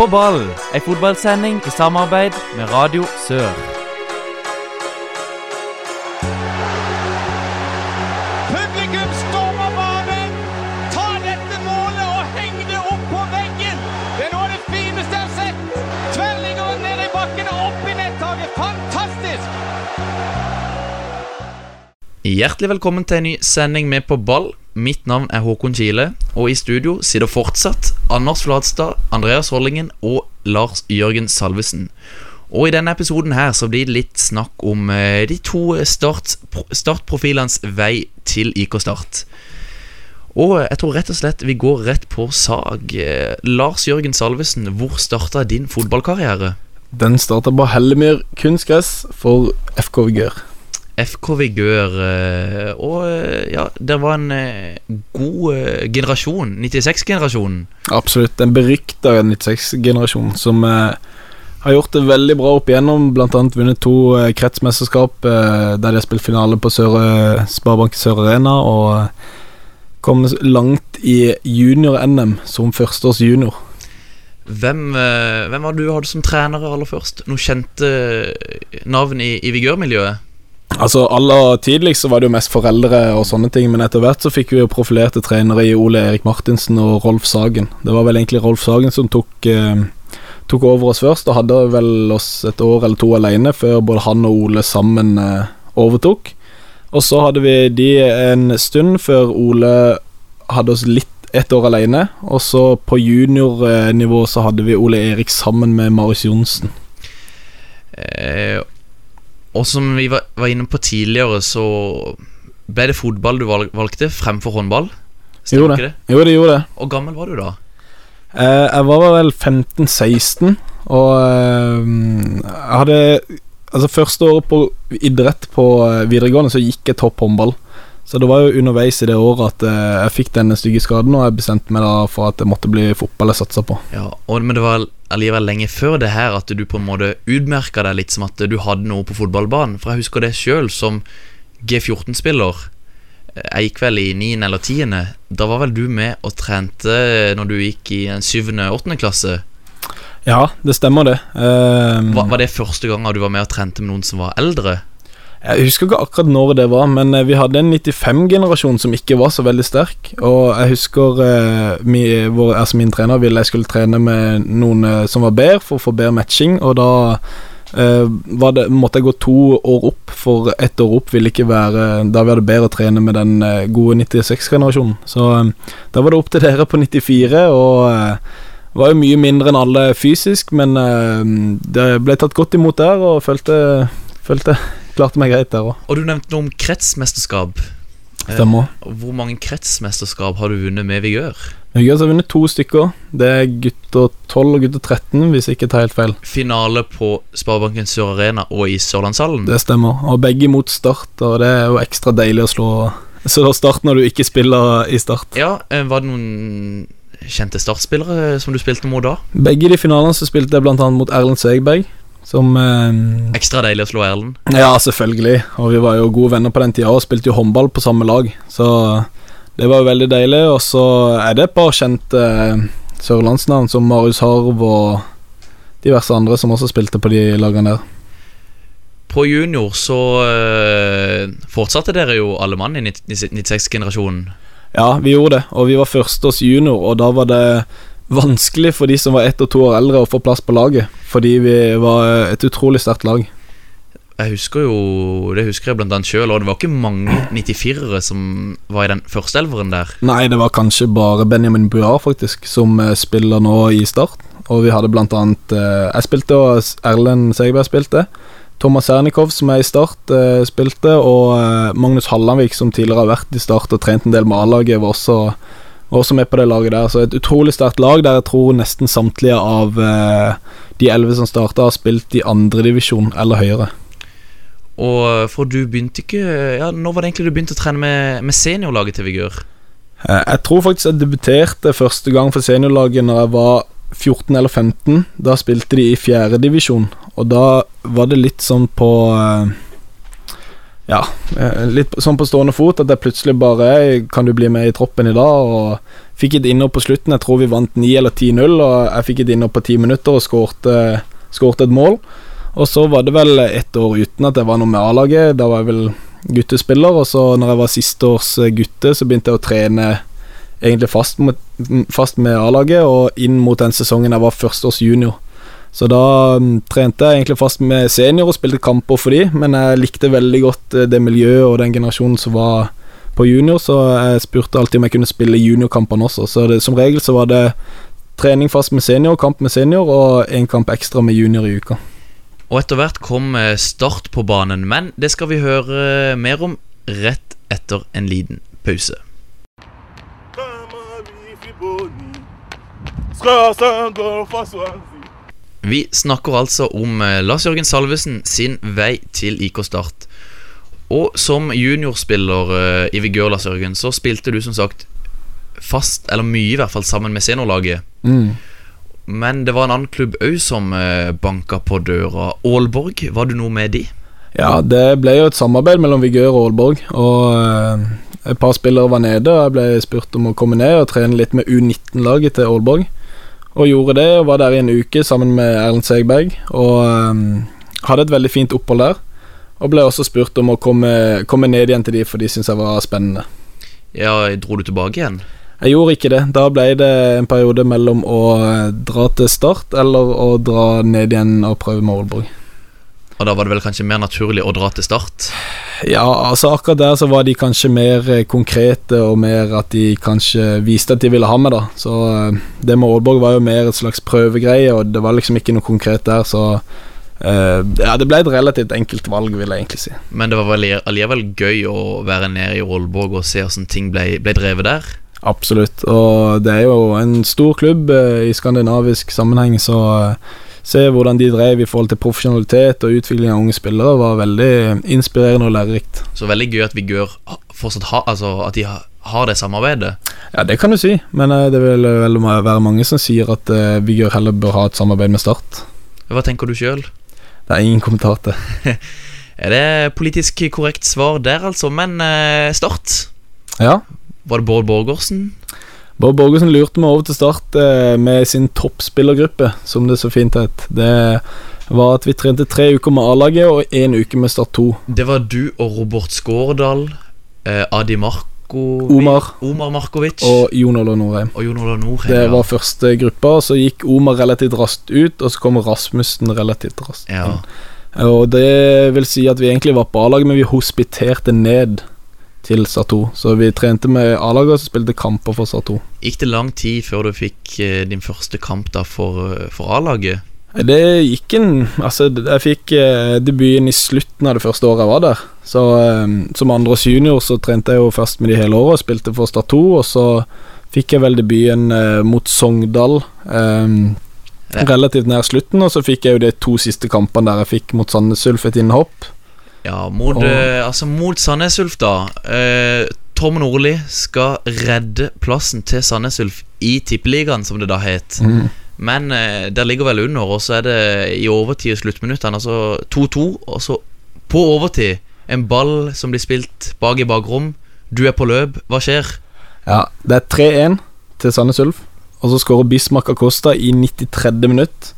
På ball, ei fotballsending i samarbeid med Radio Sør. Publikum stormer banen! Ta dette målet og heng det opp på veggen! Det er noe av det fineste jeg har sett! Tverrligger ned i bakken og opp i nettaket. Fantastisk! Hjertelig velkommen til en ny sending med På ball. Mitt navn er Håkon Kile, og i studio sitter fortsatt Anders Flatstad, Andreas Hollingen og Lars Jørgen Salvesen. Og i denne episoden her så blir det litt snakk om eh, de to start, startprofilenes vei til IK Start. Og jeg tror rett og slett vi går rett på sag. Eh, Lars Jørgen Salvesen, hvor starta din fotballkarriere? Den starta på Hellemyr kunstgress for FK Vigør. FK Vigør. eh, Og eh, ja, det var en eh, god generasjon. 96-generasjonen. Absolutt. En berykta 96-generasjon som har gjort det veldig bra opp igjennom. Blant annet vunnet to kretsmesterskap der de har spilt finale på Sør, Sparebank Sør Arena. Og kom langt i junior-NM som førsteårs junior. Hvem, hvem var det du hadde som trener aller først? Noen kjente navn i, i vigørmiljøet? Altså Aller tidligst så var det jo mest foreldre og sånne ting, men etter hvert så fikk vi jo profilerte trenere i Ole Erik Martinsen og Rolf Sagen. Det var vel egentlig Rolf Sagen som tok, eh, tok over oss først, og hadde vel oss et år eller to alene før både han og Ole sammen eh, overtok. Og så hadde vi de en stund før Ole hadde oss litt ett år alene, og så på juniornivå så hadde vi Ole Erik sammen med Marius Johnsen. Eh, og som vi var, var inne på tidligere, så ble det fotball du valg, valgte fremfor håndball. Stemmer Gjorde ikke det? Jo, det gjorde det. Hvor gammel var du da? Eh, jeg var vel 15-16, og eh, jeg hadde Altså Første året på idrett på eh, videregående så gikk jeg topp håndball. Så det var jo underveis i det året at eh, jeg fikk denne stygge skaden, og jeg bestemte meg da for at det måtte bli fotball jeg satsa på. Ja, og, Men det var allikevel lenge før det her at du på en måte utmerka deg litt som at du hadde noe på fotballbanen. For jeg husker det sjøl som G14-spiller. Jeg gikk vel i 9. eller 10. Da var vel du med og trente når du gikk i en 7. 8. klasse? Ja, det stemmer, det. Eh, Var, var det første gang du var med og trente med noen som var eldre? Jeg husker ikke akkurat når det var, men eh, vi hadde en 95-generasjon som ikke var så veldig sterk. Og jeg husker eh, mi, hvor, altså min trener ville jeg skulle trene med noen eh, som var bedre, for å få bedre matching. Og da eh, det, måtte jeg gå to år opp, for ett år opp ville ikke være Da vi hadde bedre å trene med den eh, gode 96-generasjonen. Så eh, da var det opp til dere på 94, og var jo mye mindre enn alle fysisk, men det ble tatt godt imot der, og følte, følte Klarte meg greit der òg. Og du nevnte noe om kretsmesterskap. Eh, Stemmer. Hvor mange kretsmesterskap har du vunnet med Vigør? Vigør har vunnet to stykker. Det er gutter 12 og gutter 13, hvis ikke tar helt feil. Finale på Sparebanken Sør Arena og i Sørlandshallen. Det stemmer. Og begge mot Start, og det er jo ekstra deilig å slå, så da Start når du ikke spiller i Start. Ja, eh, Var det noen kjente startspillere som du spilte mot da? Begge de finalene så spilte jeg annet mot Erlend Segberg, som eh, Ekstra deilig å slå Erlend. Ja, selvfølgelig. Og vi var jo gode venner på den tida og spilte jo håndball på samme lag, så det var jo veldig deilig. Og så er det et par kjente eh, sørlandsnavn som Marius Harv og diverse andre som også spilte på de lagene der. På junior så eh, fortsatte dere jo alle mann i 96-generasjonen. Ja, vi gjorde det, og vi var førsteårs junior, og da var det vanskelig for de som var ett og to år eldre å få plass på laget, fordi vi var et utrolig sterkt lag. Jeg husker jo Det husker jeg blant annet sjøl, og det var ikke mange 94-ere som var i den første elveren der. Nei, det var kanskje bare Benjamin Buar, faktisk, som eh, spiller nå i Start. Og vi hadde blant annet eh, Jeg spilte, og Erlend Segerberg spilte. Thomas Sernikov, som er i Start, eh, spilte. Og Magnus Hallandvik, som tidligere har vært i Start og trent en del med A-laget, var også, var også med på det laget der. Så et utrolig sterkt lag der jeg tror nesten samtlige av eh, de elleve som starta, har spilt i andredivisjon eller høyere. Og eh, for du begynte ikke Ja, Når var det egentlig du begynte å trene med, med seniorlaget til Vigør? Eh, Jeg tror faktisk jeg debuterte første gang for seniorlaget Når jeg var 14 eller 15. Da spilte de i fjerdedivisjon, og da var det litt sånn på eh, Ja, eh, litt sånn på stående fot at jeg plutselig bare Kan du bli med i troppen i dag? Og fikk et innhopp på slutten. Jeg tror vi vant 9 eller 10-0, og jeg fikk et innhopp på 10 minutter og skårte, et mål. Og så var det vel ett år uten at jeg var noe med A-laget. Da var jeg vel guttespiller, og så når jeg var sisteårs gutte, så begynte jeg å trene egentlig fast fast med A-laget, og inn mot den sesongen jeg var førsteårs junior. Så da um, trente jeg egentlig fast med senior og spilte kamper for de, men jeg likte veldig godt uh, det miljøet og den generasjonen som var på junior, så jeg spurte alltid om jeg kunne spille juniorkampene også. Så det, som regel så var det trening fast med senior, kamp med senior og en kamp ekstra med junior i uka. Og etter hvert kom eh, Start på banen, men det skal vi høre mer om rett etter en liten pause. Vi snakker altså om eh, Lars Jørgen Salvesen sin vei til IK Start. Og som juniorspiller uh, i Vigør, Lars Jørgen, så spilte du som sagt fast, eller mye i hvert fall, sammen med seniorlaget. Mm. Men det var en annen klubb òg som uh, banka på døra. Aalborg, var du noe med de? Ja, det ble jo et samarbeid mellom Vigør og Aalborg. Og et par spillere var nede, og jeg ble spurt om å komme ned og trene litt med U19-laget til Aalborg. Og gjorde det, og var der i en uke sammen med Erlend Segberg. Og um, hadde et veldig fint opphold der. Og ble også spurt om å komme, komme ned igjen til de, for de syntes jeg var spennende. Ja, Dro du tilbake igjen? Jeg gjorde ikke det. Da ble det en periode mellom å dra til Start eller å dra ned igjen og prøve med Aalborg. Og da var det vel kanskje mer naturlig å dra til Start? Ja, altså akkurat der så var de kanskje mer eh, konkrete, og mer at de kanskje viste at de ville ha meg, da. Så eh, det med Aalborg var jo mer et slags prøvegreie, og det var liksom ikke noe konkret der, så Uh, ja, Det ble et relativt enkelt valg, vil jeg egentlig si. Men det var vel allikevel gøy å være nede i Aalborg og se hvordan ting ble, ble, drevet der? Absolutt, og det er jo en stor klubb uh, i skandinavisk sammenheng, så uh, se hvordan de drev i forhold til profesjonalitet og utvikling av unge spillere, var veldig inspirerende og lærerikt. Så veldig gøy at Vigør fortsatt har Altså at de har, har det samarbeidet? Ja, det kan du si, men det vil vel være mange som sier at Vigør heller bør ha et samarbeid med Start. Hva tenker du sjøl? Det er ingen kommentar til. er det politisk korrekt svar der, altså? Men uh, Start? Ja. Var det Bård Borgersen? Bård Borgersen lurte meg over til Start uh, med sin toppspillergruppe, som det så fint het. Det var at vi trente tre uker med A-laget og én uke med Start 2. Det var du og Robert Skårdal, uh, Adi Marko Omar, Omar Markovic og Jon Olav Norheim det var første gruppa, så gikk Omar relativt raskt ut, og så kom Rasmussen relativt raskt ja. Og det vil si at vi egentlig var på A-laget, men vi hospiterte ned til Sato. Så vi trente med A-laget og spilte kamper for Sato. Gikk det lang tid før du fikk eh, din første kamp da for, eh, for A-laget? Det gikk en Altså, jeg fikk eh, debuten i slutten av det første året jeg var der. Så som andreårs junior så trente jeg jo først med de hele året og spilte for Start 2, og så fikk jeg vel debuten mot Sogndal Um, relativt nær slutten, og så fikk jeg jo de to siste kampene der jeg fikk mot Sandnes Ulf et innhopp. Ja, mot, og, eh, altså mot Sandnes Ulf, da. Eh, Tom Nordli skal redde plassen til Sandnes Ulf i Tippeligaen, som det da het. Mm. Men eh, der ligger vel under, og så er det i overtid og sluttminuttene. Altså 2-2, og så på overtid en ball som blir spilt bak i bakrom. Du er på løp. Hva skjer? Ja, det er 3-1 til Sandnes Ulf. Og så skårer Bismarck Acosta i 93. minutt.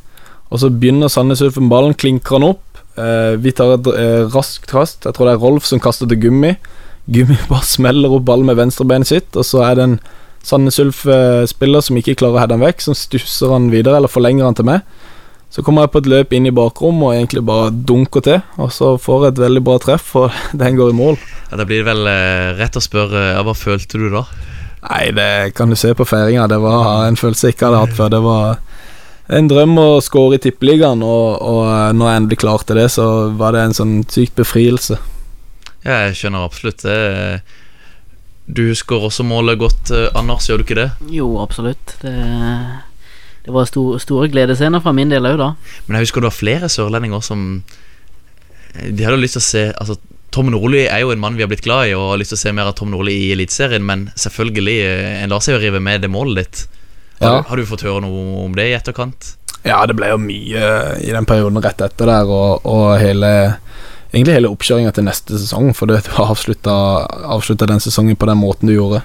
Og så begynner Sandnes Ulf med ballen, klinker han opp. Eh, vi tar et uh, raskt kast. Jeg tror det er Rolf som kaster til Gummi. Gummi bare smeller opp ballen med venstrebeinet sitt, og så er det en Sandnes Ulf-spiller som ikke klarer å heade han vekk, som stusser han videre, eller forlenger han til meg. Så kommer jeg på et løp inn i bakrommet og egentlig bare dunker til, og så får jeg et veldig bra treff, og den går i mål. Ja, Da blir det vel eh, rett å spørre, ja, hva følte du da? Nei, det kan du se på feiringa. Det var en følelse jeg ikke hadde hatt før. Det var en drøm å score i Tippeligaen, og, og når jeg endelig klarte det, så var det en sånn sykt befrielse. Ja, jeg skjønner absolutt det. Du husker også målet godt, eh, Anders, gjør du ikke det? Jo, absolutt. Det, det var stor, store gledesscener fra min del òg, da. Men jeg husker det var flere sørlendinger som eh, De hadde lyst til å se Altså, Tom Nordli er jo en mann vi har blitt glad i, og har lyst til å se mer av Tom Nordli i Eliteserien, men selvfølgelig, eh, en lar seg jo rive med det målet ditt. Har, Ja. har du fått høre noe om det i etterkant? Ja, det ble jo mye i den perioden rett etter der, og, og hele Egentlig hele oppkjøringa til neste sesong, for du avslutta, avslutta den sesongen på den måten du gjorde.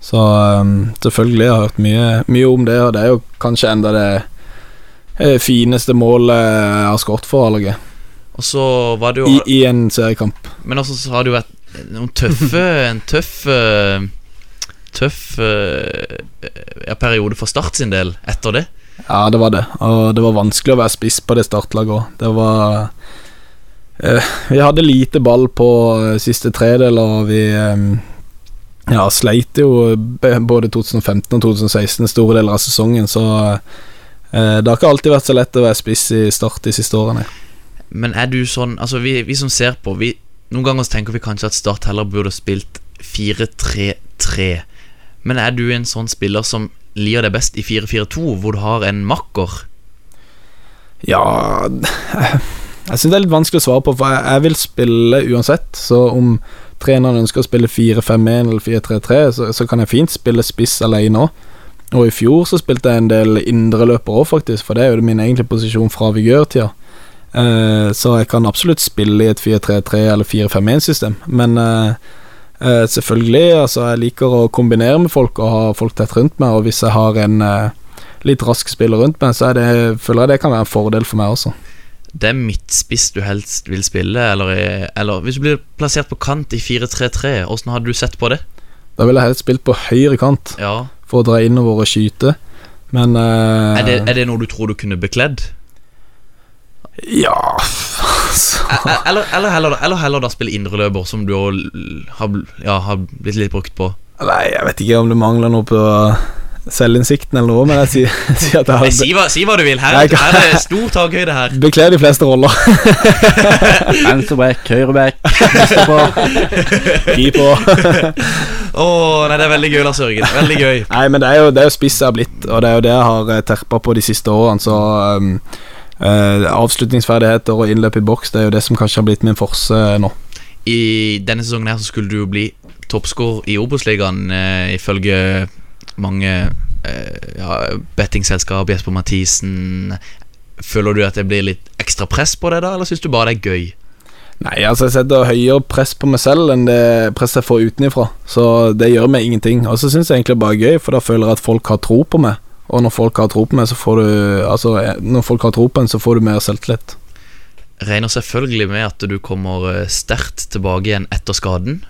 Så um, selvfølgelig jeg har hørt mye, mye om det, og det er jo kanskje enda det eh, fineste målet jeg har skåret for A-laget. Og så var det jo I, I en seriekamp. Men også så har det jo vært noen tøffe En tøff eh, Tøff eh, ja, periode for Start sin del etter det. Ja, det var det. Og det var vanskelig å være spiss på det startlaget òg. Det var eh, Vi hadde lite ball på eh, siste tredel, og vi eh, ja, sleit jo både 2015 og 2016 store deler av sesongen, så eh, det har ikke alltid vært så lett å være spiss i Start de siste årene. Men er du sånn Altså, vi, vi som ser på vi, Noen ganger tenker vi kanskje at Start heller burde spilt 4-3-3. Men er du en sånn spiller som liker deg best i 4-4-2, hvor du har en makker? Ja Jeg syns det er litt vanskelig å svare på, for jeg, vil spille uansett. Så om treneren ønsker å spille 4-5-1 eller 4-3-3, så, så kan jeg fint spille spiss alene òg. Og i fjor så spilte jeg en del indreløper òg, faktisk, for det er jo min egentlige posisjon fra vigørtida. Eh, så jeg kan absolutt spille i et 4-3-3 eller 4-5-1-system, men eh, eh, selvfølgelig, altså, jeg liker å kombinere med folk og ha folk tett rundt meg, og hvis jeg har en uh, litt rask spiller rundt meg, så det, føler jeg det kan være en fordel for meg også. Det er midtspiss du helst vil spille, eller, eller hvis du blir plassert på kant i 4-3-3, åssen hadde du sett på det? Da ville jeg helst spilt på høyre kant Ja for å dra innover og skyte, men uh, Er det, er det noe du tror du kunne bekledd? Ja Eller, eller, heller, eller heller da spille indreløper, som du har, ja, har blitt litt brukt på? Nei, jeg vet ikke om det mangler noe på selvinnsikten eller noe, men jeg sier, jeg sier at jeg har si, hva, si hva du vil. Her, Jeg her er det stor takhøyde her. bekler de fleste roller. Venstreback, høyreback. Keeper. Åh, nei, Det er veldig gøy, Lars Jørgen. Veldig gøy. Nei, men det er jo, det er jo spiss jeg har blitt, og det er jo det jeg har eh, terpa på de siste årene. Så um, eh, avslutningsferdigheter og innløp i boks, det er jo det som kanskje har blitt min forse nå. I denne sesongen her så skulle du jo bli toppskårer i Obos-ligaen, eh, ifølge mange eh, ja, bettingselskap, Jesper Mathisen. Føler du at det blir litt ekstra press på det da, eller syns du bare det er gøy? Nei, altså jeg setter høyere press på meg selv enn det presset jeg får utenifra. Så det gjør meg ingenting. Og så syns jeg egentlig bare det er gøy, for da føler jeg at folk har tro på meg. Og når folk har tro på meg, så får du Altså, når folk har tro på en, så får du mer selvtillit. Regner selvfølgelig med at du kommer eh, sterkt tilbake igjen etter skaden.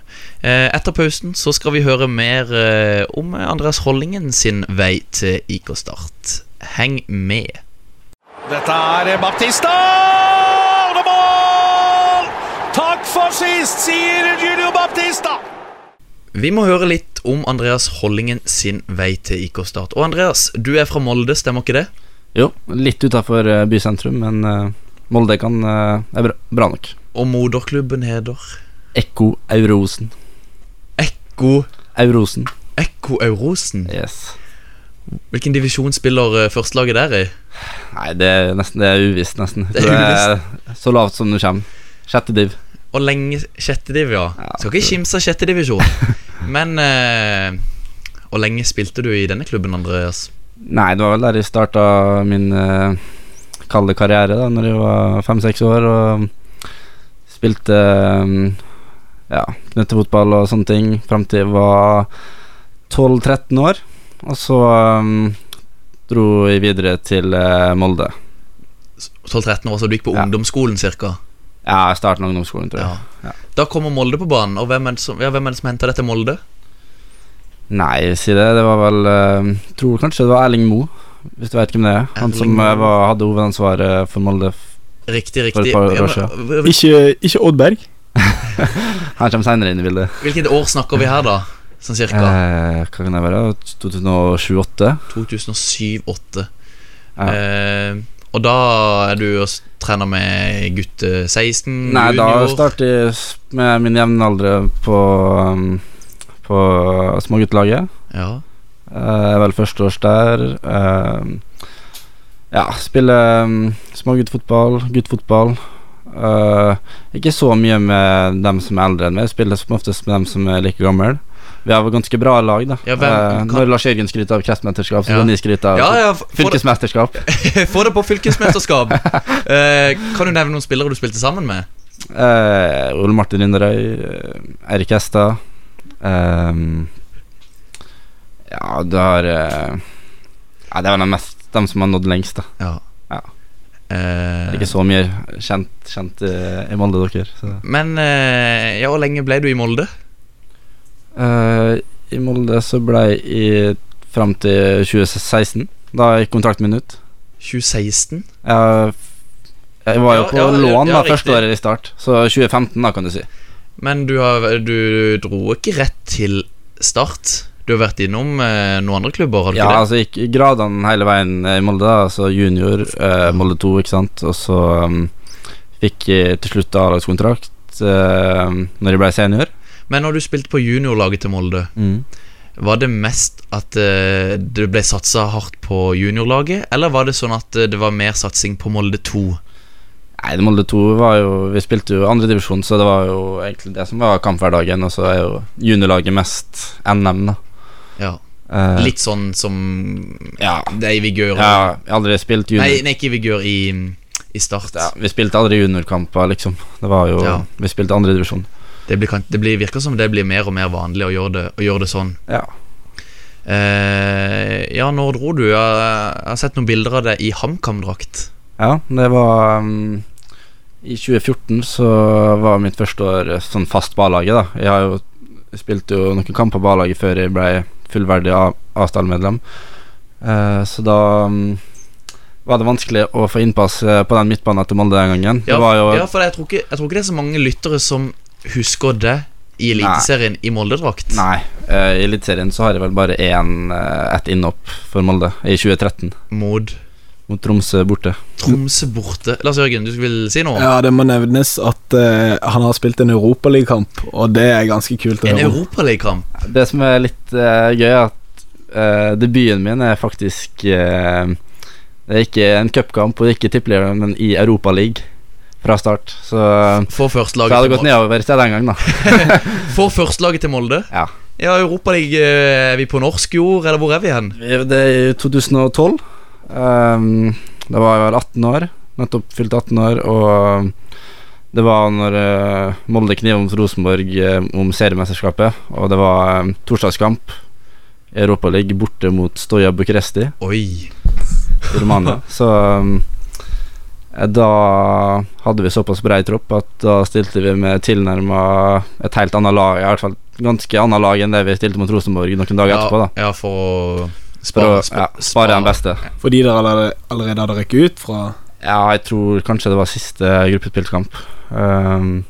Eh, Etter pausen så skal vi høre mer eh, om Andreas Hollingen sin vei til IK Start. Heng med. Dette er Baptista! Og det er mål! Takk for sist, sier Julio Baptista! Vi må høre litt om Andreas Hollingen sin vei til IK Start. Og Andreas, du er fra Molde, stemmer ikke det? Jo, litt utafor bysentrum, men eh, Molde kan eh, er bra, nok. Og moderklubben heter Ekko Eurosen. Ekko Eurosen. Ekko Eurosen. Yes. Hvilken divisjon spiller eh, førstelaget der i? Nei, det er nesten Det er uvisst, nesten. Det er Det er så lavt som du kommer. Sjette div. Og lenge sjette div, ja. Ja, Skal ikke kimse av sjette divisjon. Men eh, Hvor lenge spilte du i denne klubben, Andreas? Nei, det var vel der jeg starta min uh, kalde karriere, da Når jeg var fem-seks år og spilte um, ja, knettefotball og sånne ting fram til jeg var 12-13 år. Og så um, dro jeg videre til uh, Molde. 12-13 år, så du gikk på Ja. ungdomsskolen cirka? Ja, jeg av ungdomsskolen, tror jeg. Ja. Da kommer Molde på banen, og hvem er det som, ja, hvem er det som henter dette Molde? Nei, si det. Det var vel uh, Tror kanskje det var Erling Moe, hvis du vet hvem det er. Han Erling som eh, var, hadde hovedansvaret for Molde. Riktig, For et riktig. par år Ja, men, Ikke, ikke Odd Berg. Han kommer seinere inn i bildet. Hvilket år snakker vi her, da? Sånn cirka? Eh, hva kan det være? 2007-2008? 2007-2008. Ja. Eh, og da er du og trener med gutte 16, Nei, da starter jeg med min jevnaldrende på um, På småguttelaget. Ja. Eh, Jeg er vel førsteårs der. Eh, ja, spiller um, småguttfotball, guttfotball. Eh, ikke så mye med dem som er eldre enn meg. Jeg spiller som oftest med dem som er like gamle. Vi har ganske bra lag, da. Ja, hvem- Eh, når Lars Jørgen skryter av kretsmesterskap, så Ja. kan de skryte av ja, ja, fylkesmesterskap. få det på fylkesmesterskap. Eh, kan du nevne noen spillere du spilte sammen med? Eh, Ole Martin Linderøy, eh, Eirik Hestad eh, Ja, du har eh, Ja, det er vel de mest dem som har nådd lengst, da. Ja. Ja. Eh, Det er ikke så mye kjent, kjent eh, i Molde, dere. Så. men eh, ja, hvor lenge ble du i Molde? Eh, I Molde så ble jeg i fram til 2016. Da gikk kontrakten min ut. 2016? Jeg, jeg var jo på ja, ja, lån ja, da første året i start, så 2015, da, kan du si. Men du, har, du dro ikke rett til Start? Du har vært innom eh, noen andre klubber, har du Ja, ikke det? altså gikk gradene hele veien i Molde. Altså junior, eh, Molde 2, ikke sant. Og så um, fikk jeg til slutt A-lagskontrakt eh, når jeg ble senior. Men når du spilte på juniorlaget til Molde, var det mest at uh, det ble satsa hardt på juniorlaget, eller var det sånn at eh, det var mer satsing på Molde 2? Nei, Molde 2 var jo Vi spilte jo andredivisjon, så det var jo egentlig det som var kamphverdagen. Og så er jo juniorlaget mest NM, da. Ja. Uh, Litt sånn som Ja. det i Vigør Ja, jeg har aldri spilt junior. Nei, nei, ikke i Vigør, i, i Start. Ja, vi spilte aldri juniorkamper, liksom. Det var jo Ja. Vi spilte andredivisjon. Det, blir, det blir, virker som det blir mer og mer vanlig å gjøre det, å gjøre det sånn. Ja. Eh, ja, når dro du? Jeg, har sett noen bilder av deg i HamKam-drakt. Ja, det var um, I 2014 så var mitt første år eh, sånn fast på A-laget, da. Jeg har jo jeg spilte jo noen kamper på A-laget før jeg ble fullverdig A- A-stallmedlem. Eh, så da um, var det vanskelig å få innpass eh, på den midtbanen til Molde den gangen. Ja, det var jo ja, for jeg tror, ikke, jeg tror ikke det er så mange lyttere som husker det i Eliteserien i Molde-drakt. Nei, uh, i Eliteserien så har jeg vel bare én, uh, ett innhopp for Molde, i 2013. Mod Mot Tromsø borte. Tromsø borte. Lars Jørgen, du vil si noe? Ja, det må nevnes at uh, han har spilt en europaligakamp, og det er ganske kult å En høre. europaligakamp. Det som er litt uh, gøy, er at uh, debuten min er faktisk Det er ikke en cupkamp og det er ikke tippeligaen, men i Europaligaen fra start. Så, så jeg hadde gått nedover til den gang, da. For førstelaget til Molde? Ja. Ja, Europaligaen, er vi på norsk jord, eller hvor er vi hen? Det er i 2012. Um, da var jeg vel 18 år. Nettopp fylt 18 år, og det var når uh, Molde kniv mot Rosenborg eh, om seriemesterskapet, og det var um, torsdagskamp Europaligaen borte mot Stoja Bucuresti. I Romania. Så um, eh, da hadde vi såpass brei tropp at da stilte vi med tilnærma et helt annet lag. I hvert fall ganske annet lag enn det vi stilte mot Rosenborg noen dager Ja, etterpå. da ja, for å For å spare, ja, spare den beste. Fordi dere allerede, allerede hadde rekket ut fra Ja, jeg tror kanskje det var siste gruppespillskamp. Um,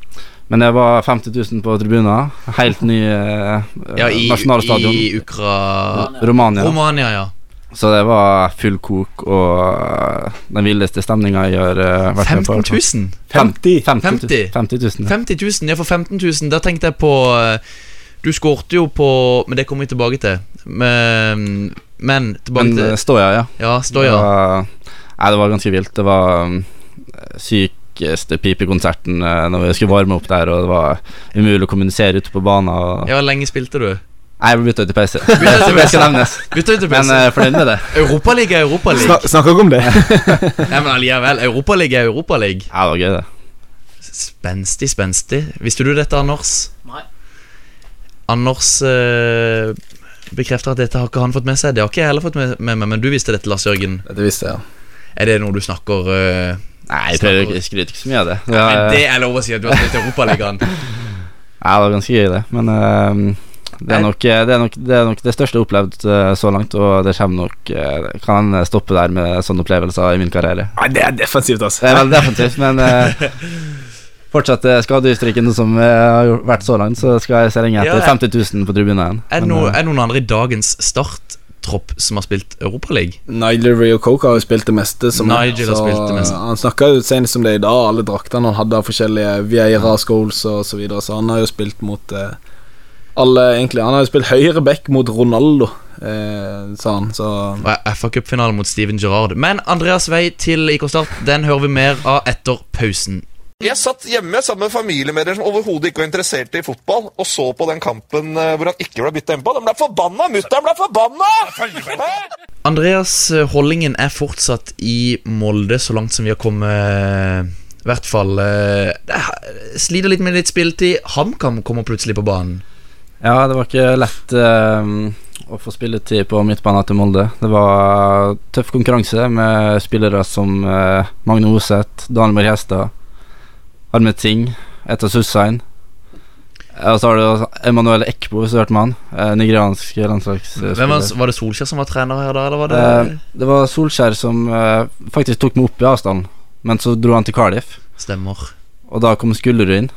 men det var 50 000 på tribuner. Helt ny uh, Ja, i, nasjonalstadion. i Ukra... Romania. Romania, ja. Så det var full kok og uh, den villeste stemninga jeg har uh, vært med på. 15 000? 50. 50 000. 50 000 ja. 50 000, ja for 15 000 da tenkte jeg på eh, Du skårte jo på Men det kommer vi tilbake til Men, men tilbake Men til Stoja, ja. Ja, Det var, nei, det var ganske vilt. Det var um, sykeste pipekonserten når vi skulle varme opp der, og det var umulig å kommunisere ute på banen. Og, Ja, lenge spilte du? Nei, jeg ble bytta ut i pause. Ut i det skal nevnes. Men uh, fornøyd med det. Europaliga er Europaliga Snak, Snakker ikke om det. Nei, men allikevel Europaliga er Europaliga Ja, det var gøy, det. Spenstig, spenstig Visste du dette, Anders? Nei. Anders uh, bekrefter at dette har ikke han fått med seg Det har ikke jeg heller fått med med meg Men du visste dette, Lars Jørgen Dette visste jeg, ja. Er det noe du snakker uh, Nei, jeg snakker... jeg skryter ikke så mye av det. Ja, Men var, det er lov å si at du har spilt Europaligaen ja, det var ganske gøy, det. Men uh, det, er nok, det, er nok, det er nok det største jeg har opplevd uh, så langt, og det kommer nok uh, Kan stoppe der med sånne opplevelser i min karriere. Nei, det er defensivt, altså. Det er veldig defensivt, men uh, fortsatt uh, skadeutstrykken som uh, har vært så langt, så skal jeg se lenge etter Ja, 50 000 på tribunen igjen. Er det Men, noe, uh, er det noen andre i dagens start tropp som har spilt Europaliga? Nigel Rio Coke har jo spilt det meste. Som Nigel har så spilt det meste. Han snakka jo senest om det i dag, alle draktene han hadde av forskjellige Vieira, Scholes og så videre, så han har jo spilt mot eh, alle, egentlig. Han har jo spilt høyre back mot Ronaldo, eh, sa han, så Og FA-cupfinale mot Steven Gerrard. Men Andreas vei til IK Start Den hører vi mer av etter pausen. Jeg satt hjemme sammen med familiemedlemmer som overhodet ikke var interessert i fotball, og så på den kampen eh, hvor han ikke ble bytta innpå. De ble forbanna! Mutter'n ble forbanna! Andreas eh, Hollingen er fortsatt i Molde så langt som vi har kommet. I hvert fall eh, det er- Sliter litt med litt spilletid. HamKam kommer plutselig på banen. Ja, det var ikke lett eh, å få spilletid på midtbanen til Molde. Det var tøff konkurranse med spillere som uh, Magne Oseth, Daniel Armet Singh, Eta Sussain. Eh, Og så har du Emanuel Ekbo, hvis du hørte med han. Eh, nigeriansk landslagsspiller. Var, var det Solskjær som var trener her da, eller var det uh, det var Solskjær som faktisk tok meg opp i avstand, men så dro han til Cardiff, Stemmer. og da kom Skullerud inn.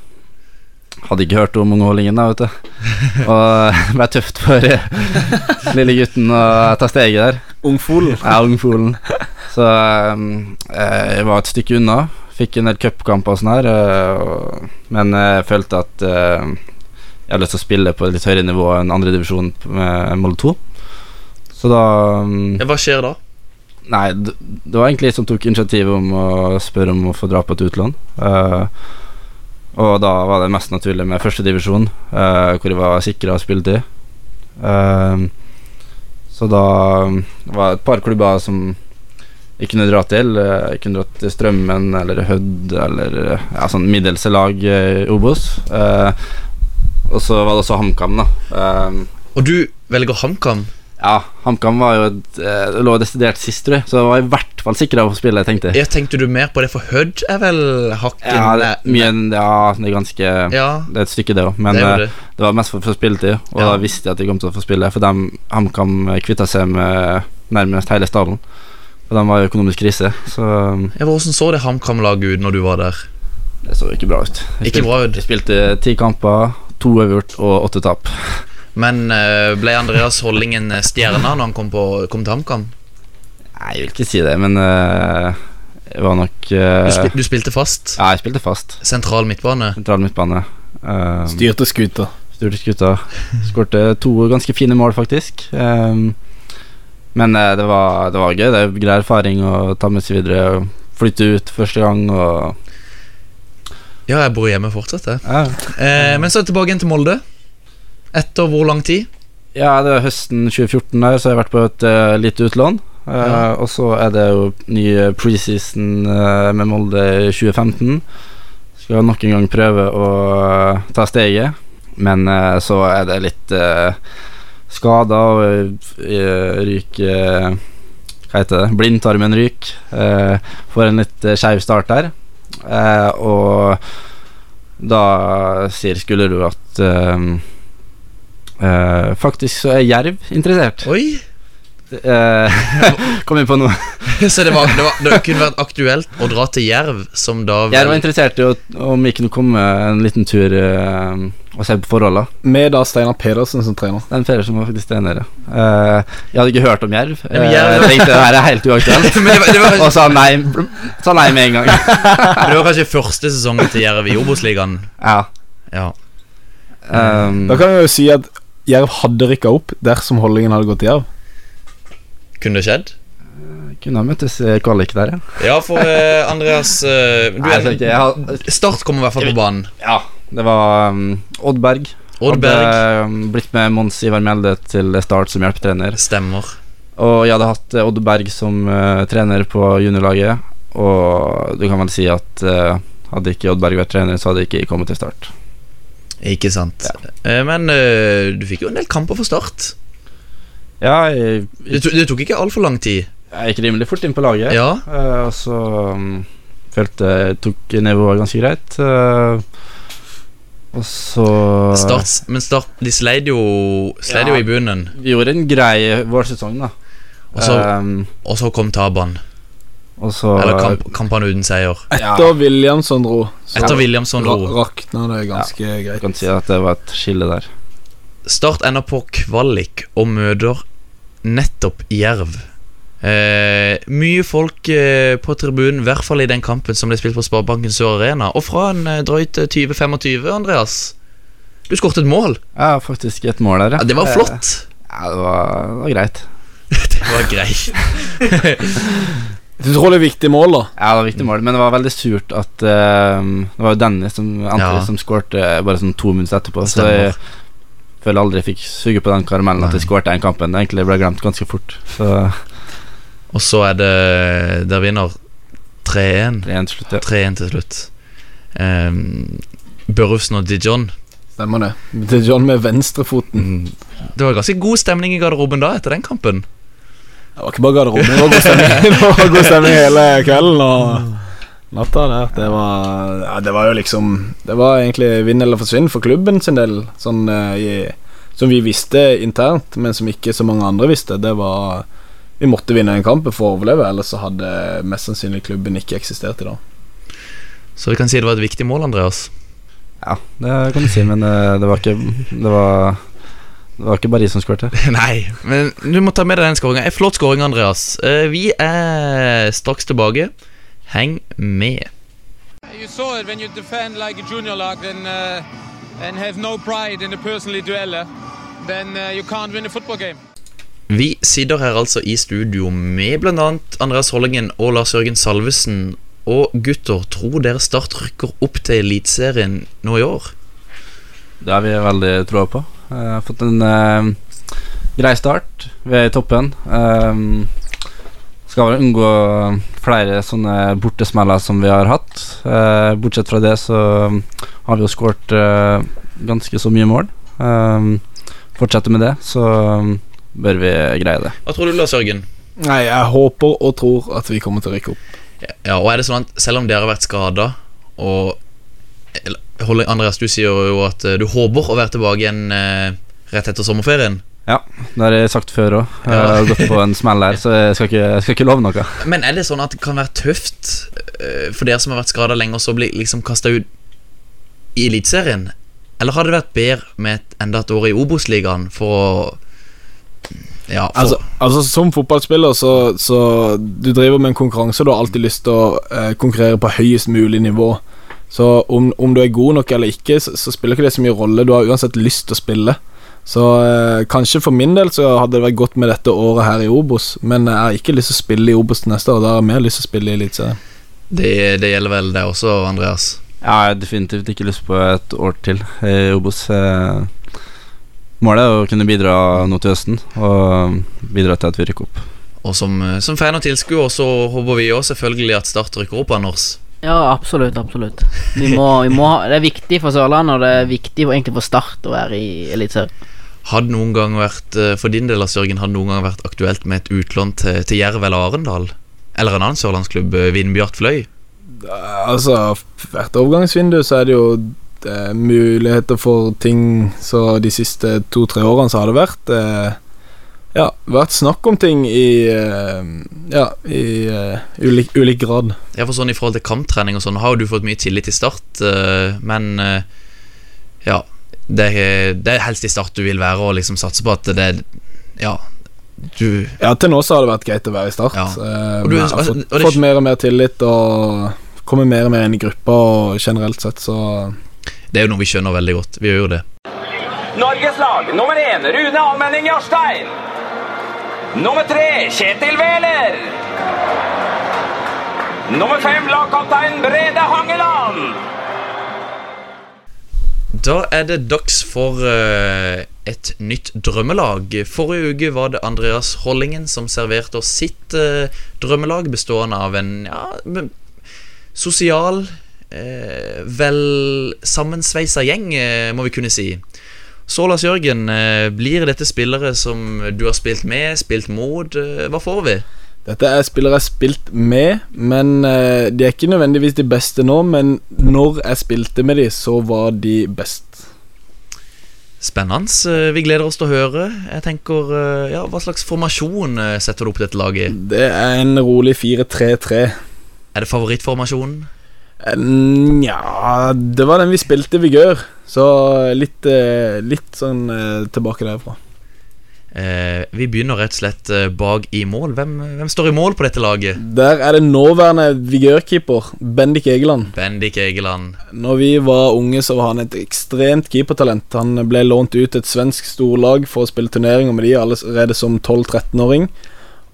Hadde ikke hørt om ungeholdingen da, vet du. Og det ble tøft for eh, lille gutten å ta steget der. Ungfolen. Ja, ungfolen. Så eh, jeg var et stykke unna. Fikk en del cupkamper og sånn her, eh, men jeg følte at eh, jeg hadde lyst til å spille på et litt høyere nivå enn andredivisjon med Molde 2. Så da mm, Ja, hva skjer da? Nei, det, var egentlig jeg som tok initiativet om å spørre om å få dra på et utlån. Eh, og da var det mest naturlig med førstedivisjon, uh, hvor jeg var sikra spilletid. Uh, så da var det et par klubber som jeg kunne dra til. Eh, Jeg kunne dra til Strømmen eller Hødd eller eh, ja, sånn middelse lag i Obos. Uh, og så var det også HamKam, da. Uh, Og du velger HamKam? Ja, HamKam var jo et, eh, lå desidert sist, tror jeg. Så jeg var i hvert fall sikker på spillet, tenkte jeg. Tenkte du mer på det, for Hødd er vel hakken Ja, det, er mye, ja, det er ganske Ja, Det er et stykke, det òg. Men det eh, det. det var mest for, for spilletid, og Ja. da visste jeg at de kom til å få spille. For HamKam kvitta seg med nærmest hele stallen. Og de var i økonomisk krise, så Ja, Hvordan så det HamKam-laget ut når du var der? det så ikke bra ut. Jeg Ikke spilte, bra ut. Jeg spilte ti kamper, to uavgjort og åtte tap. Men eh, ble Andreas Hollingen stjerne når han kom, på, kom til HamKam? Nei, jeg vil ikke si det, men uh, jeg var nok uh, Du, spil, du spilte fast? Ja, jeg spilte fast. Sentral midtbane? Sentral midtbane. Uh, Styrte skuta. Styrte skuta. Skårte to ganske fine mål, faktisk. Um, men uh, det, var, det var gøy. Det er grei erfaring å ta med seg videre. Flytte ut første gang og Ja, jeg bor hjemme fortsatt, jeg. Ja, Eh, men så tilbake igjen til Molde. Etter hvor lang tid? ja det er høsten 2014 der, så har jeg vært på et uh, lite utlån. Uh, Ja. Og så er det jo ny preseason uh, med Molde i 2015. Skal nok en gang prøve å eh, ta steget, men eh, så er det litt skader og ryker Hva heter det? Blindtarmen ryker. Får en litt skeiv start der. Eh, og da sier Skullerud at eh, eh, faktisk så er Jerv interessert. Oi! uh, kom inn på noe. Så det, var, det, var, det kunne vært aktuelt å dra til Jerv, som da Jerv var interessert i å, om vi kunne komme en liten tur uh, og se på forholdene. Med da Steinar Pedersen som trener. Den Pedersen var faktisk trener. Eh, jeg hadde ikke hørt om Jerv. jeg tenkte det her er helt uaktuelt. Men det var, det, var, og sa nei, sa nei med en gang. men det var kanskje første sesongen til Jerv i Obos-ligaen. Ja. Ja. Um, Da kan vi jo si at Jerv hadde rykka opp dersom Holdingen hadde gått til Jerv. Kunne det skjedd? kunne ha møttes i kvalik der, ja. Ja, for uh, Andreas uh, du Nei, jeg jeg er, har, Start kommer i hvert fall på banen. ja. Det var um, Oddberg. Oddberg Hadde um, blitt med Mons Ivar Mjelde til Start som hjelpetrener. stemmer. Og jeg hadde hatt eh, Oddberg som uh, trener på juniorlaget. Og du kan vel si at eh, hadde ikke Oddberg vært trener, så hadde jeg ikke kommet til Start. Ikke sant. Ja. men eh, du fikk jo en del kamper for Start. Ja, jeg, Det, det tok ikke altfor lang tid. jeg gikk rimelig fort inn på laget. Ja. Eh, og så um, følte jeg tok nivået ganske greit. eh, og så Start, men Start de sleit jo, sleit jo i bunnen, Vi gjorde en grei vårsesong, da. og så, Um, og så kom tabene. Og så Eller kamp, kampene uten seier. Etter Williamson dro, så Etter Williamson dro. rakna det ganske ja. greit. kan si at det var et skille der. Start ender på kvalik og møter nettopp Jerv. Eh, mye folk eh, på tribunen, i hvert fall i den kampen som ble spilt på Sparebanken Sør Arena. Og fra en eh, drøyt eh, 20-25, Andreas. Du skåret et mål. Ja, faktisk et mål der, Ja, det var flott. Ja, det var, det var greit. Det var greit. Du tror det er viktig mål, da? Ja, det var viktig mål, men det var veldig surt at eh, Det var jo Dennis som, Antwi Ja. som skårte bare sånn to minutter etterpå. Så jeg føler aldri jeg fikk suge på den karamellen at jeg skårte den kampen. Det egentlig ble glemt ganske fort. Så Og så er det Der vinner 3-1. det er en til slutt, ja. 3-1 til slutt. Um, Børufsen og Dijon Stemmer det. Dijon John med venstrefoten. Det var ganske god stemning i garderoben da etter den kampen. Det var ikke bare garderoben, det var god stemning var god stemning hele kvelden og natta der. Det var, ja, det var jo liksom Det var egentlig vinn eller forsvinn for klubben sin del, sånn eh, i, som vi visste internt, men som ikke så mange andre visste. Det var Vi måtte vinne den kampen for å overleve, ellers så hadde mest sannsynlig klubben ikke eksistert i dag. Så vi kan si det var et viktig mål, Andreas. Ja, det kan du si, men eh, det var ikke Det var, det var ikke bare som skårte. Nei, men du må ta med deg den skåringa. Flott skåring, Andreas. Eh, Vi er straks tilbake. Heng med. You saw it when you defend like a junior lag and, uh, and have no pride in the personally dueller, then uh, you can't win a football game. Vi sitter her altså i studio med bl.a. Andreas Hollingen og Lars Jørgen Salvesen. Og gutter, tror dere Start rykker opp til Eliteserien nå i år? Det har vi veldig troa på. Jeg har fått en uh, grei start. Vi er i toppen. Um, skal vel unngå flere sånne bortesmeller som vi har hatt. Uh, bortsett fra det så har vi jo skåret uh, ganske så mye mål. Um, fortsetter med det, så bør vi greie det. Hva tror du, Lars Jørgen? Nei, jeg håper og tror at vi kommer til å rykke opp. Ja, og er det sånn at Selv om dere har vært skada og eller, Andreas, du sier jo at eh, du håper å være tilbake igjen eh, rett etter sommerferien. Ja, det har jeg sagt før òg. Jeg har gått på en smell her, så jeg skal ikke, jeg skal ikke love noe. Men er det sånn at det kan være tøft eh, for dere som har vært skada lenge, og så bli liksom kasta ut i Eliteserien? Eller hadde det vært bedre med et, enda et år i Obos-ligaen for å Ja, for, Altså, altså Som fotballspiller så, så Du driver med en konkurranse, og du har alltid lyst til å eh, konkurrere på høyest mulig nivå. Så om, om du er god nok eller ikke, så, så spiller ikke det så mye rolle. Du har uansett lyst til å spille. Så eh, kanskje for min del så hadde det vært godt med dette året her i Obos, men jeg har ikke lyst til å spille i Obos til neste år. Da har jeg mer lyst til å spille i Eliteserien. det, det gjelder vel det også, Andreas? Ja, jeg har definitivt ikke lyst på et år til i Obos. Eh, Målet er å kunne bidra nå til høsten, og bidra til at vi rykker opp. Og som, eh, som fan og tilskuer så håper vi også selvfølgelig at Start rykker opp, Anders. Ja, absolutt. absolutt vi må, vi må ha, Det er viktig for Sørlandet, og det er viktig for, egentlig for Start å være i Eliteserien. Hadde noen gang vært eh, For din del, av Sørgen, hadde noen gang vært aktuelt med et utlån til, til Jerv eller Arendal? Eller en annen sørlandsklubb, eh, Vindbjart Fløy? Altså, hvert overgangsvindu så er det jo eh, muligheter for ting Så de siste to-tre årene så har det vært eh, Ja, vært snakk om ting i eh, Ja, i uh, ulik, ulik grad. Ja, for sånn I forhold til kamptrening og sånn har du fått mye tillit i Start, uh, men uh, ja det er, det er helst i Start du vil være og liksom satse på at det Ja, du Ja, til nå så har det vært greit å være i Start. Ja. Og du- har og fått, det- fått mer og mer tillit og kommer mer og mer inn i gruppa, og generelt sett så Det er jo noe vi skjønner veldig godt. Vi gjør jo det. Norges lag nummer én Rune Almenning Jarstein. Nummer tre Kjetil Wæler. Nummer fem lagkaptein Brede Hangeland. Da er det dags for uh, et nytt drømmelag. Forrige uke var det Andreas Hollingen som serverte oss sitt uh, drømmelag, bestående av en ja, sosial, uh, vel sammensveisa gjeng, må vi kunne si. Så, Lars Jørgen, eh, blir dette spillere som du har spilt med, spilt mot? Eh, hva får vi? Dette er spillere jeg har spilt med, men eh, de er ikke nødvendigvis de beste nå. Men når jeg spilte med de, så var de best. Spennende. Vi gleder oss til å høre. Jeg tenker, ja, Hva slags formasjon setter du opp dette laget i? Det er en rolig 4-3-3. Er det favorittformasjonen? Nja Det var den vi spilte i Vigør, så litt, eh, litt sånn eh, tilbake derfra. Eh, vi begynner rett og slett eh, bak i mål. Hvem, hvem står i mål på dette laget? Der er det nåværende vigørkeeper Bendik Egeland. Bendik Egeland. Når vi var unge, så var han et ekstremt keepertalent. Han ble lånt ut til et svensk storlag for å spille turneringer med de allerede som 12-13-åring.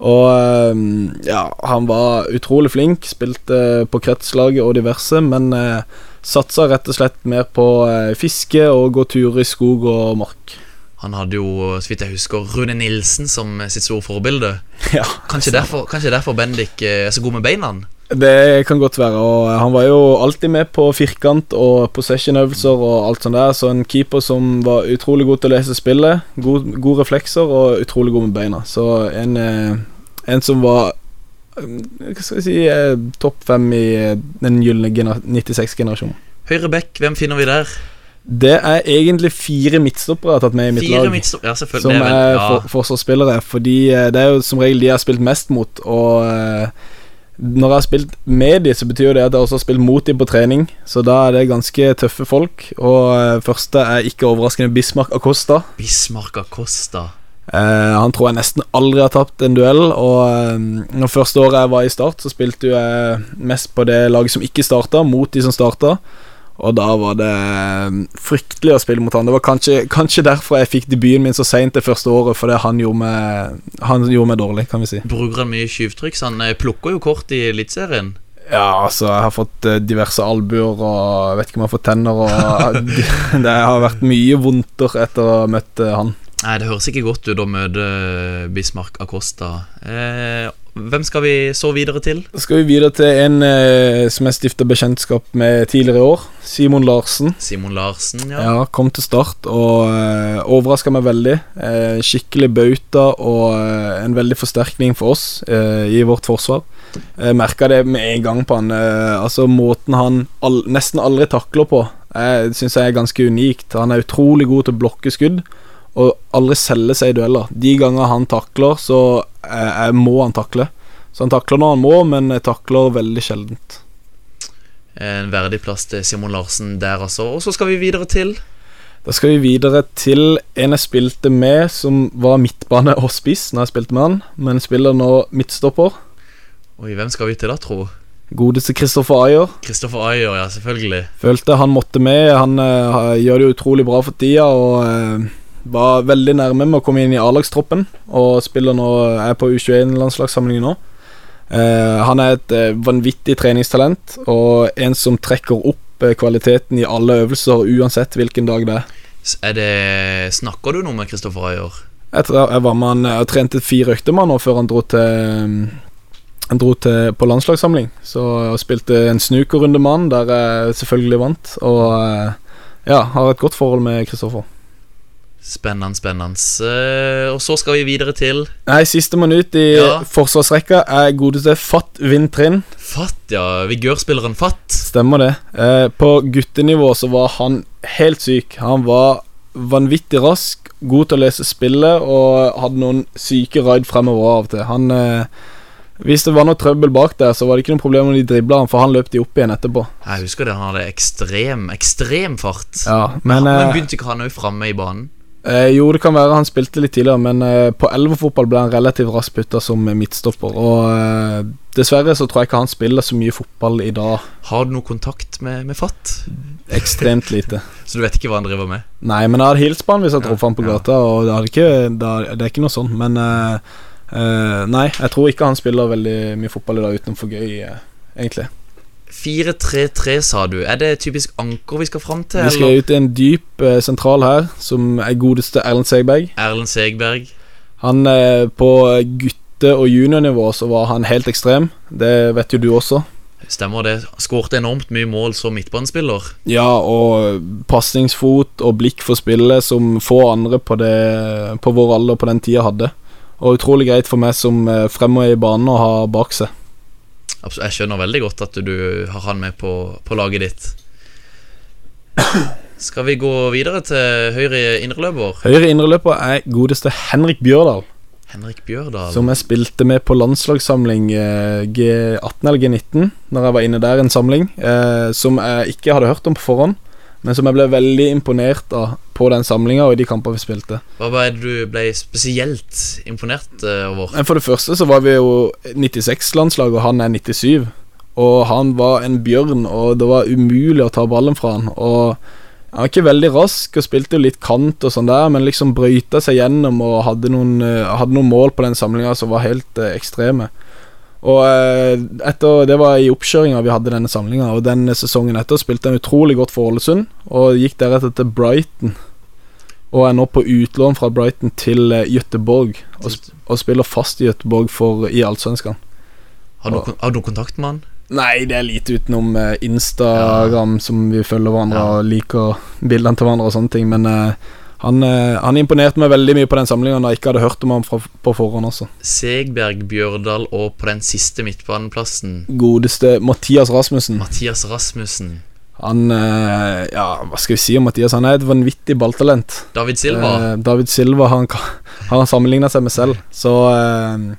Og ja, han var utrolig flink. Spilte på kretslaget og diverse, men eh, satsa rett og slett mer på eh, fiske og gå tur i skog og mark. Han hadde jo, så vidt jeg husker, Rune Nilsen som sitt store forbilde. Ja, Kanskje derfor, kanskje derfor Bendik eh, er så god med beina? Det kan godt være. Og han var jo alltid med på firkant og possession-øvelser og alt sånt der. Så en keeper som var utrolig god til å lese spillet, god, gode reflekser og utrolig god med beina. Så en, eh, en som var eh, hva skal vi si eh, topp fem i eh, den gylne 96-generasjonen. Høyre back, hvem finner vi der? Det er egentlig fire midtstoppere jeg har tatt med i mitt Fire lag. Ja. Som det er ja. for, forsvarsspillere. Fordi eh, det er jo som regel de jeg har spilt mest mot. Og når jeg har spilt med de, så betyr jo det at jeg også har spilt mot de på trening. Så da er det ganske tøffe folk. Og første er ikke overraskende Bismarck Acosta. Bismarck Acosta. Eh, han tror jeg nesten aldri har tapt en duell. Og eh, når første året jeg var i Start, så spilte jeg mest på det laget som ikke starta, mot de som starta. Og da var det eh, fryktelig å spille mot han. Det var kanskje, kanskje derfor jeg fikk debuten min så seint det første året, fordi han gjorde meg, han gjorde meg dårlig, kan vi si. Bruker han mye skyvtriks? så Han plukker jo kort i Eliteserien. Ja, altså, jeg har fått diverse albuer, og jeg vet ikke om jeg har fått tenner, og det har vært mye vondter etter å ha møtt han. Nei, Det høres ikke godt ut å møte eh, Bismarck Acosta. Eh, hvem skal vi så videre til? Da skal vi videre til en eh, som jeg stifta bekjentskap med tidligere i år. Simon Larsen. Simon Larsen, ja. Ja, kom til start og eh, overraska meg veldig. Eh, skikkelig bauta og eh, en veldig forsterkning for oss eh, i vårt forsvar. Jeg merka det med en gang på han. Altså Måten han all, nesten aldri takler på, syns jeg er ganske unikt. Han er utrolig god til å blokke skudd og aldri selge seg i dueller. De ganger han takler, så jeg, jeg må han takle. Så han takler når han må, men jeg takler veldig sjeldent. En verdig plass til Simon Larsen der, altså. Og så skal vi videre til Da skal vi videre til en jeg spilte med, som var midtbane og spiss når jeg spilte med han, men spiller nå midtstopper. Oi, hvem skal vi til da, tro? Godeste Christopher Ayer. Kristoffer Ayer, ja, selvfølgelig. Følte han måtte med. Han uh, gjør det utrolig bra for tida og eh, var veldig nærme med å komme inn i A-lagstroppen. Og spiller nå er på U21-landslagssamlingen nå. Eh, han er et eh, vanvittig treningstalent og en som trekker opp eh, kvaliteten i alle øvelser, uansett hvilken dag det er. Er det Snakker du noe med Kristoffer Ayer? Jeg, jeg var med han Jeg trente fire økter med han nå før han dro til Han dro til på landslagssamling. Så jeg spilte en snukerrunde med han, der jeg selvfølgelig vant. Og eh, ja, har et godt forhold med Kristoffer. Spennende, spennende. Eh, og så skal vi videre til Nei, Sistemann ut i Ja. forsvarsrekka er godeste Fatt Vintrin. Fatt, ja. Vigørspilleren Fatt. Stemmer det. Eh, på guttenivå så var han helt syk. Han var vanvittig rask, god til å lese spillet og hadde noen syke raid fremover av og til. Han eh, Hvis det var noe trøbbel bak der, så var det ikke noe problem om de dribla han, for han løp de opp igjen etterpå. Jeg husker det, han hadde ekstrem, ekstrem fart. Ja, men men eh, begynte ikke han òg framme i banen? Eh, Jo, det kan være han spilte litt tidligere, men eh, på elverfotball ble han relativt raskt putta som midtstopper. Og eh, dessverre så tror jeg ikke han spiller så mye fotball i dag. Har du noe kontakt med, med Fatt? Ekstremt lite. Så du vet ikke hva han driver med? Nei, men jeg hadde hilst på han hvis jeg Ja, traff han på ja. gata, og det, ikke, det, det er ikke noe sånn. Men eh, eh, nei, jeg tror ikke han spiller veldig mye fotball i dag utenom for gøy, eh, egentlig. 4-3-3, sa du. Er det typisk anker vi skal fram til? Vi skal eller? ut i en dyp eh, sentral her, som er godeste Erlend Segberg. Erlend Segberg. Han eh, På gutte- og juniornivå så var han helt ekstrem. Det vet jo du også. Stemmer det. Skårte enormt mye mål som midtbanespiller. Ja, og pasningsfot og blikk for spillet som få andre på, det, på vår alder på den tida hadde. Og utrolig greit for meg som eh, fremover i banen å ha bak seg. Absolutt. Jeg skjønner veldig godt at du har han med på, på laget ditt. Skal vi gå videre til høyre indreløper? Høyre indreløper er godeste Henrik Bjørdal, Henrik Bjørdal. som jeg spilte med på landslagssamling eh, G18 eller G19, når jeg var inne der, en samling, eh, som jeg ikke hadde hørt om på forhånd, men som jeg ble veldig imponert av på den samlinga og i de kamper vi spilte. Hva var det du ble spesielt imponert eh, over? For det første så var vi jo 96-landslag, og han er 97. Og han var en bjørn, og det var umulig å ta ballen fra han. Og han var ikke veldig rask og spilte jo litt kant og sånn der, men liksom brøyta seg gjennom og hadde noen, eh, hadde noen mål på den samlinga som var helt eh, ekstreme. Og eh, etter Det var i oppkjøringa vi hadde denne samlinga, og den sesongen etter spilte han utrolig godt for Ålesund, og gikk deretter til Brighton. Og er nå på utlån fra Brighton til eh, Göteborg, og, sp og spiller fast i Göteborg for, i Allsvenskan. Har har du kontakt med han? Nei, det er lite utenom Instagram, Instagram, som vi følger hverandre Ja. og liker bildene til hverandre og sånne ting. Men eh, han, eh, han imponerte meg veldig mye på den samlinga da jeg ikke hadde hørt om ham fra, på forhånd også. Segberg, Bjørdal og på den siste midtbaneplassen Godeste Mathias Rasmussen. Mathias Rasmussen. Han eh, Ja, hva skal vi si om Mathias? Han er et vanvittig balltalent. David Silva. Eh, David Silva han, han har sammenligna seg med selv, så eh,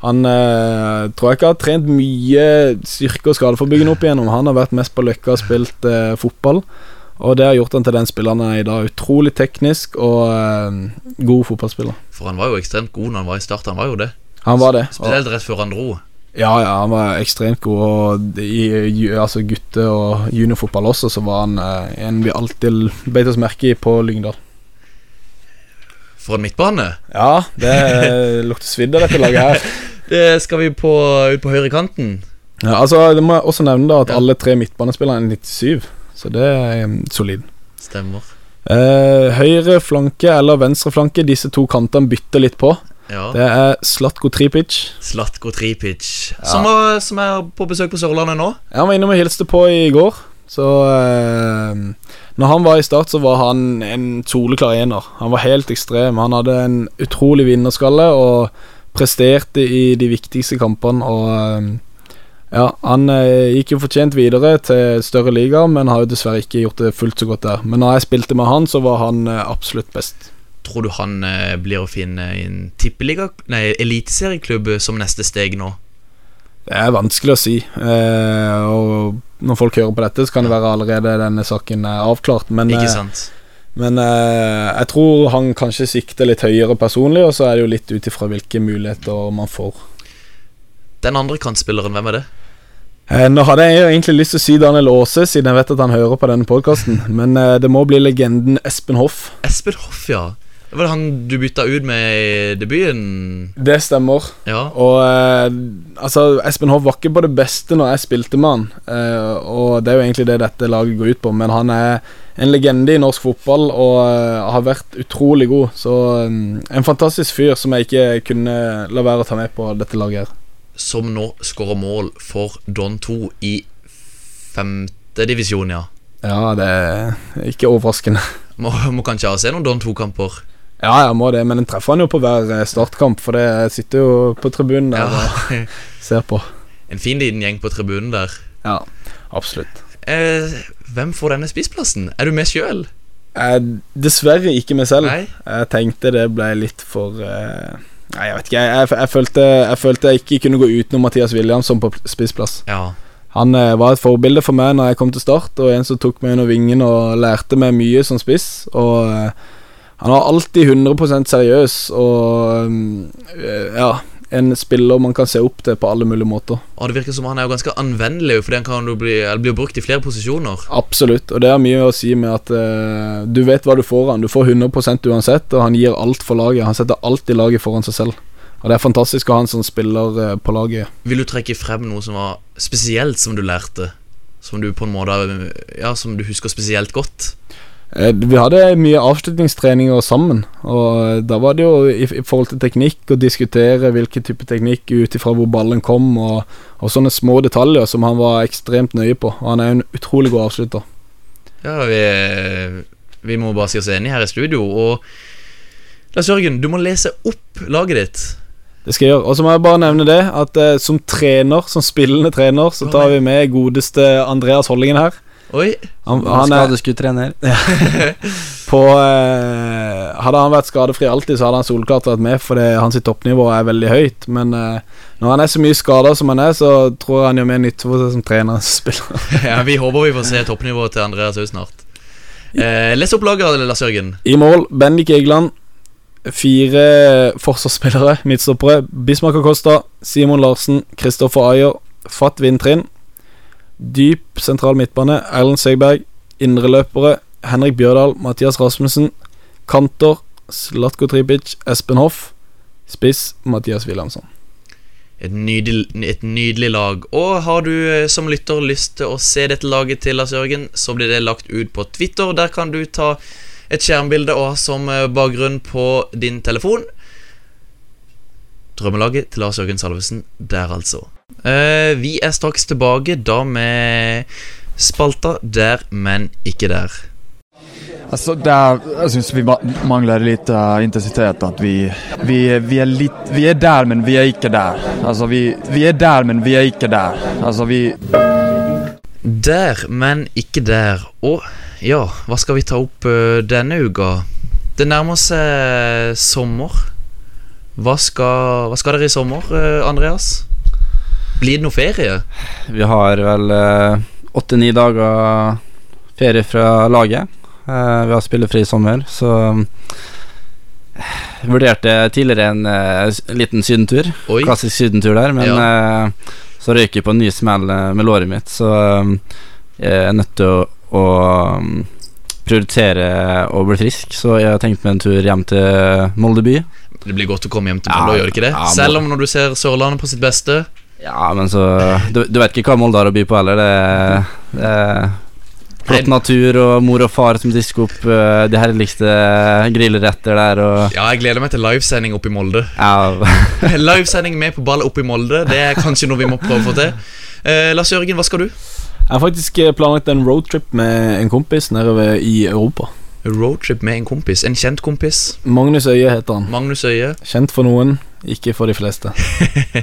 han eh, tror jeg ikke har trent mye styrke- og skadeforebyggende opp igjennom. Han har vært mest på Løkka og spilt eh, fotball, og det har gjort han til den spilleren han er i dag. Utrolig teknisk og eh, god fotballspiller. For han var jo ekstremt god når han var i start. Han var jo det. Han var det. Spesielt rett før han dro. ja, ja, han var ekstremt god, og i altså gutte- og juniorfotball også, så var han eh, en vi alltid beit oss merke i på Lyngdal. For en midtbane. Ja, det lukter svidd av dette laget her. Det skal vi på, ut på høyre kanten. Ja, altså, det må jeg også nevne da at alle tre midtbanespillerne er 97, så det er um, solid. Stemmer. Eh, høyre flanke eller venstre flanke, disse to kantene bytter litt på. Ja. Det er Slatko Tripic. Slatko Tripic, som, er, som er på besøk på Sørlandet nå. Han var innom og hilste på i går. Så eh, Når han var i start, så var han en soleklar ener. Han var helt ekstrem. Han hadde en utrolig vinnerskalle og presterte i de viktigste kampene. Og eh, ja, han eh, gikk jo fortjent videre til større liga, men har jo dessverre ikke gjort det fullt så godt der. Men når jeg spilte med han, så var han eh, absolutt best. Tror du han eh, blir å finne i en tippeliga Nei, eliteserieklubb som neste steg nå? Det er vanskelig å si. Eh, og når folk hører på dette, så kan det være allerede denne saken er avklart. Men, Ikke eh, sant? men eh, jeg tror han kanskje sikter litt høyere personlig, og så er det jo litt ut ifra hvilke muligheter man får. Den andre kantspilleren, hvem er det? Eh, nå hadde jeg jo egentlig lyst til å si Daniel Aase, siden jeg vet at han hører på denne podkasten, men eh, det må bli legenden Espen Hoff. Espen Hoff, ja. Det var det han du bytta ut med i debuten? Det stemmer. Ja. Og eh, altså, Espen Hoff var ikke på det beste når jeg spilte med han, eh, og det er jo egentlig det dette laget går ut på, men han er en legende i norsk fotball og har vært utrolig god. Så eh, en fantastisk fyr som jeg ikke kunne la være å ta med på dette laget her. Som nå skårer mål for Don 2 i femtedivisjon, ja. Ja, det er ikke overraskende. Må, må kanskje ha se noen Don 2-kamper. Ja, jeg må det, men den treffer han jo på hver eh, startkamp, for det sitter jo på tribunen der Ja. og ser på. En fin liten gjeng på tribunen der. Ja, absolutt. Eh, hvem får denne spissplassen? Er du med sjøl? Eh, dessverre ikke meg selv. Nei? Jeg tenkte det ble litt for eh, Nei, jeg vet ikke. Jeg, jeg, jeg, følte, jeg følte jeg ikke kunne gå utenom Mathias Williamson på spissplass. Ja. Han eh, var et forbilde for meg når jeg kom til Start, og en som tok meg under vingen og lærte meg mye som spiss. Og eh, han var alltid 100 seriøs og eh, ja, en spiller man kan se opp til på alle mulige måter. Og det virker som han er jo ganske anvendelig, fordi han kan bli, blir brukt i flere posisjoner. Absolutt, og det har mye å si med at eh, du vet hva du får av han. Du får 100% uansett, og han gir alt for laget. Han setter alltid laget foran seg selv. Og det er fantastisk å ha en som spiller eh, på laget. Vil du trekke frem noe som var spesielt som du lærte? Som du på en måte Ja, som du husker spesielt godt? Eh, Vi hadde mye avslutningstreninger sammen, og da var det jo i, i forhold til teknikk å diskutere hvilken type teknikk ut ifra hvor ballen kom, og, og sånne små detaljer som han var ekstremt nøye på. Og han er en utrolig god avslutter. Ja, vi, vi må bare si oss enige her i studio. Og Lars Jørgen, du må lese opp laget ditt. Det skal jeg gjøre. Og så må jeg bare nevne det, at eh, som trener, som spillende trener, så tar vi med godeste Andreas Hollingen her. Oi. Han, han er Skadeskutt trener. på eh, Hadde han vært skadefri alltid, så hadde han solklart vært med, fordi hans toppnivå er veldig høyt. Men eh, når han er så mye skada som han er, så tror jeg han gjør mer nytte for seg som trener enn spiller. Ja, Vi håper vi får se toppnivået til Andreas òg snart. Eh, les opp laget, Lars Jørgen. I mål Bendik Egeland. Fire forsvarsspillere, midtstoppere. Bismarck Acosta, Simon Larsen, Kristoffer Ayer, Fatt Vintrin. Dyp sentral midtbane, Erlend Segberg. Indreløpere, Henrik Bjørdal, Mathias Rasmussen. Kanter, Slatko Tripic, Espen Hoff. Spiss, Mathias Wilhelmsson. Et nydelig, et nydelig lag. Og har du eh, som lytter lyst til å se dette laget til Lars Jørgen, så blir det lagt ut på Twitter. Der kan du ta et skjermbilde og ha som eh, bakgrunn på din telefon. Drømmelaget til Lars Jørgen Salvesen der, altså. Eh, vi er straks tilbake, da med spalta Der, men ikke der. Altså, der, er, jeg syns vi mangler litt uh, intensitet. At vi, vi, vi, er litt, vi er der, men vi er ikke der. Altså, vi, vi er der, men vi er ikke der. Altså, vi Der, men ikke der. Og ja, hva skal vi ta opp uh, denne uka? Det nærmer seg sommer. Hva skal, hva skal dere i sommer, Andreas? Blir det noe ferie? Vi har vel eh, åtte-ni dager ferie fra laget. Eh, vi har spillefri i sommer, så eh, vurderte tidligere en eh, liten sydentur. Oi. Klassisk sydentur der, men eh, så røyk jeg på en ny smell med låret mitt, så eh, jeg er nødt til å, å mm, prioritere å bli frisk, så jeg har tenkt meg en tur hjem til Molde by. Det blir godt å komme hjem til Ja, gjør det ikke det? ja, Selv om når du ser Sørlandet på sitt beste. Ja, men så Du, du vet ikke hva Molde har å by på heller. Det, det er flott natur og mor og far som disker opp uh, de herligste grillretter der og Ja, jeg gleder meg til livesending oppe i Molde. Ja, livesending med på ball oppe i Molde, det er kanskje noe vi må prøve å få til. Uh, Lars Jørgen, hva skal du? Jeg har faktisk eh, planlagt en roadtrip med en kompis nedover i Europa. Roadtrip med en kompis. En kjent kompis. Magnus Øie heter han. Magnus Øie. Kjent for noen, ikke for de fleste.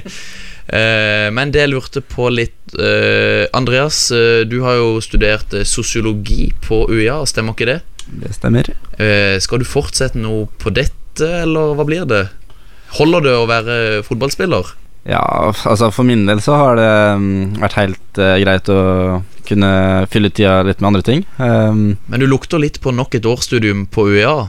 Eh, men det jeg lurte på litt eh, Andreas, eh, du har jo studert sosiologi på UiA, stemmer ikke det? det stemmer. Skal du fortsette noe på dette, eller hva blir det? Holder det å være fotballspiller? Ja, altså for min del så har det mm, vært helt greit å kunne fylle tida litt med andre ting. Um, Men du lukter litt på nok et årsstudium på UiA.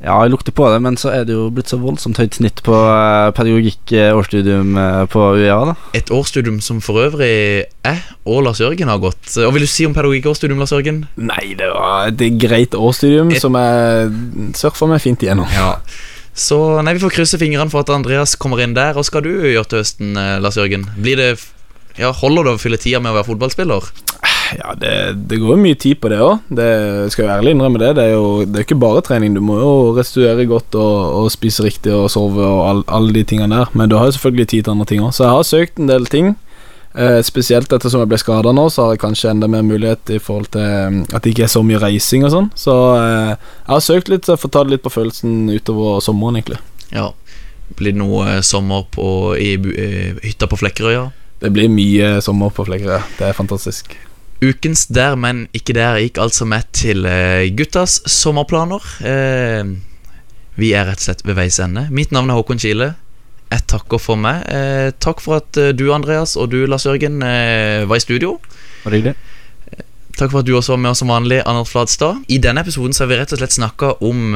Ja, jeg lukter på det, men så er det jo blitt så voldsomt høyt snitt på uh, pedagogikk-årsstudium eh, på UiA, da. Et årsstudium som for øvrig jeg og Lars Jørgen har gått. Og vil du si om pedagogikkårsstudium, Lars Jørgen? Nei, det var et greit årsstudium Et- som jeg surfa meg fint igjennom. Ja. Så nei, vi får krysse fingrene for at Andreas kommer inn der. Hva skal du gjøre til høsten, eh, Lars Jørgen? Blir det ja, Holder det å fylle tida med å være fotballspiller? Ja, det, det går jo mye tid på det òg. Det skal jo ærlig innrømme det. Det er jo det er ikke bare trening. Du må jo restituere godt og, og spise riktig og sove og all, alle de tingene der. Men du har jo selvfølgelig tid til andre ting òg. Så jeg har søkt en del ting. Eh, spesielt ettersom jeg ble skada nå, så har jeg kanskje enda mer mulighet i forhold til eh, at det ikke er så mye reising og sånn. Så eh, jeg har søkt litt, så jeg får ta det litt på følelsen utover sommeren, egentlig. Ja. Blir det noe eh, sommer på, i bu- eh, hytta på Flekkerøya? Det blir mye sommer på Flekkerøy. Det er fantastisk. Ukens Der, men ikke der gikk altså med til eh, guttas sommerplaner. Eh, vi er rett og slett ved veis ende. Mitt navn er Håkon Kile. Jeg takker for meg. Eh, takk for at du, Andreas, og du, Lars Jørgen, var i studio. Var det hyggelig? Takk for at du også var med oss som vanlig, Anders Flatstad. I denne episoden så har vi rett og slett snakka om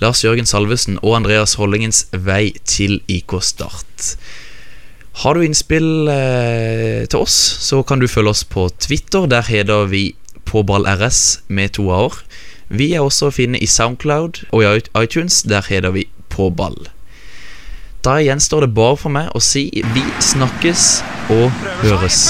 Lars Jørgen Salvesen og Andreas Hollingens vei til IK Start. Har du innspill eh, til oss, så kan du følge oss på Twitter. Der heter vi Påball-RS med to a-er. Vi er også å finne i Soundcloud og i iTunes. Der heter vi Påball. Da gjenstår det bare for meg å si vi snakkes og høres.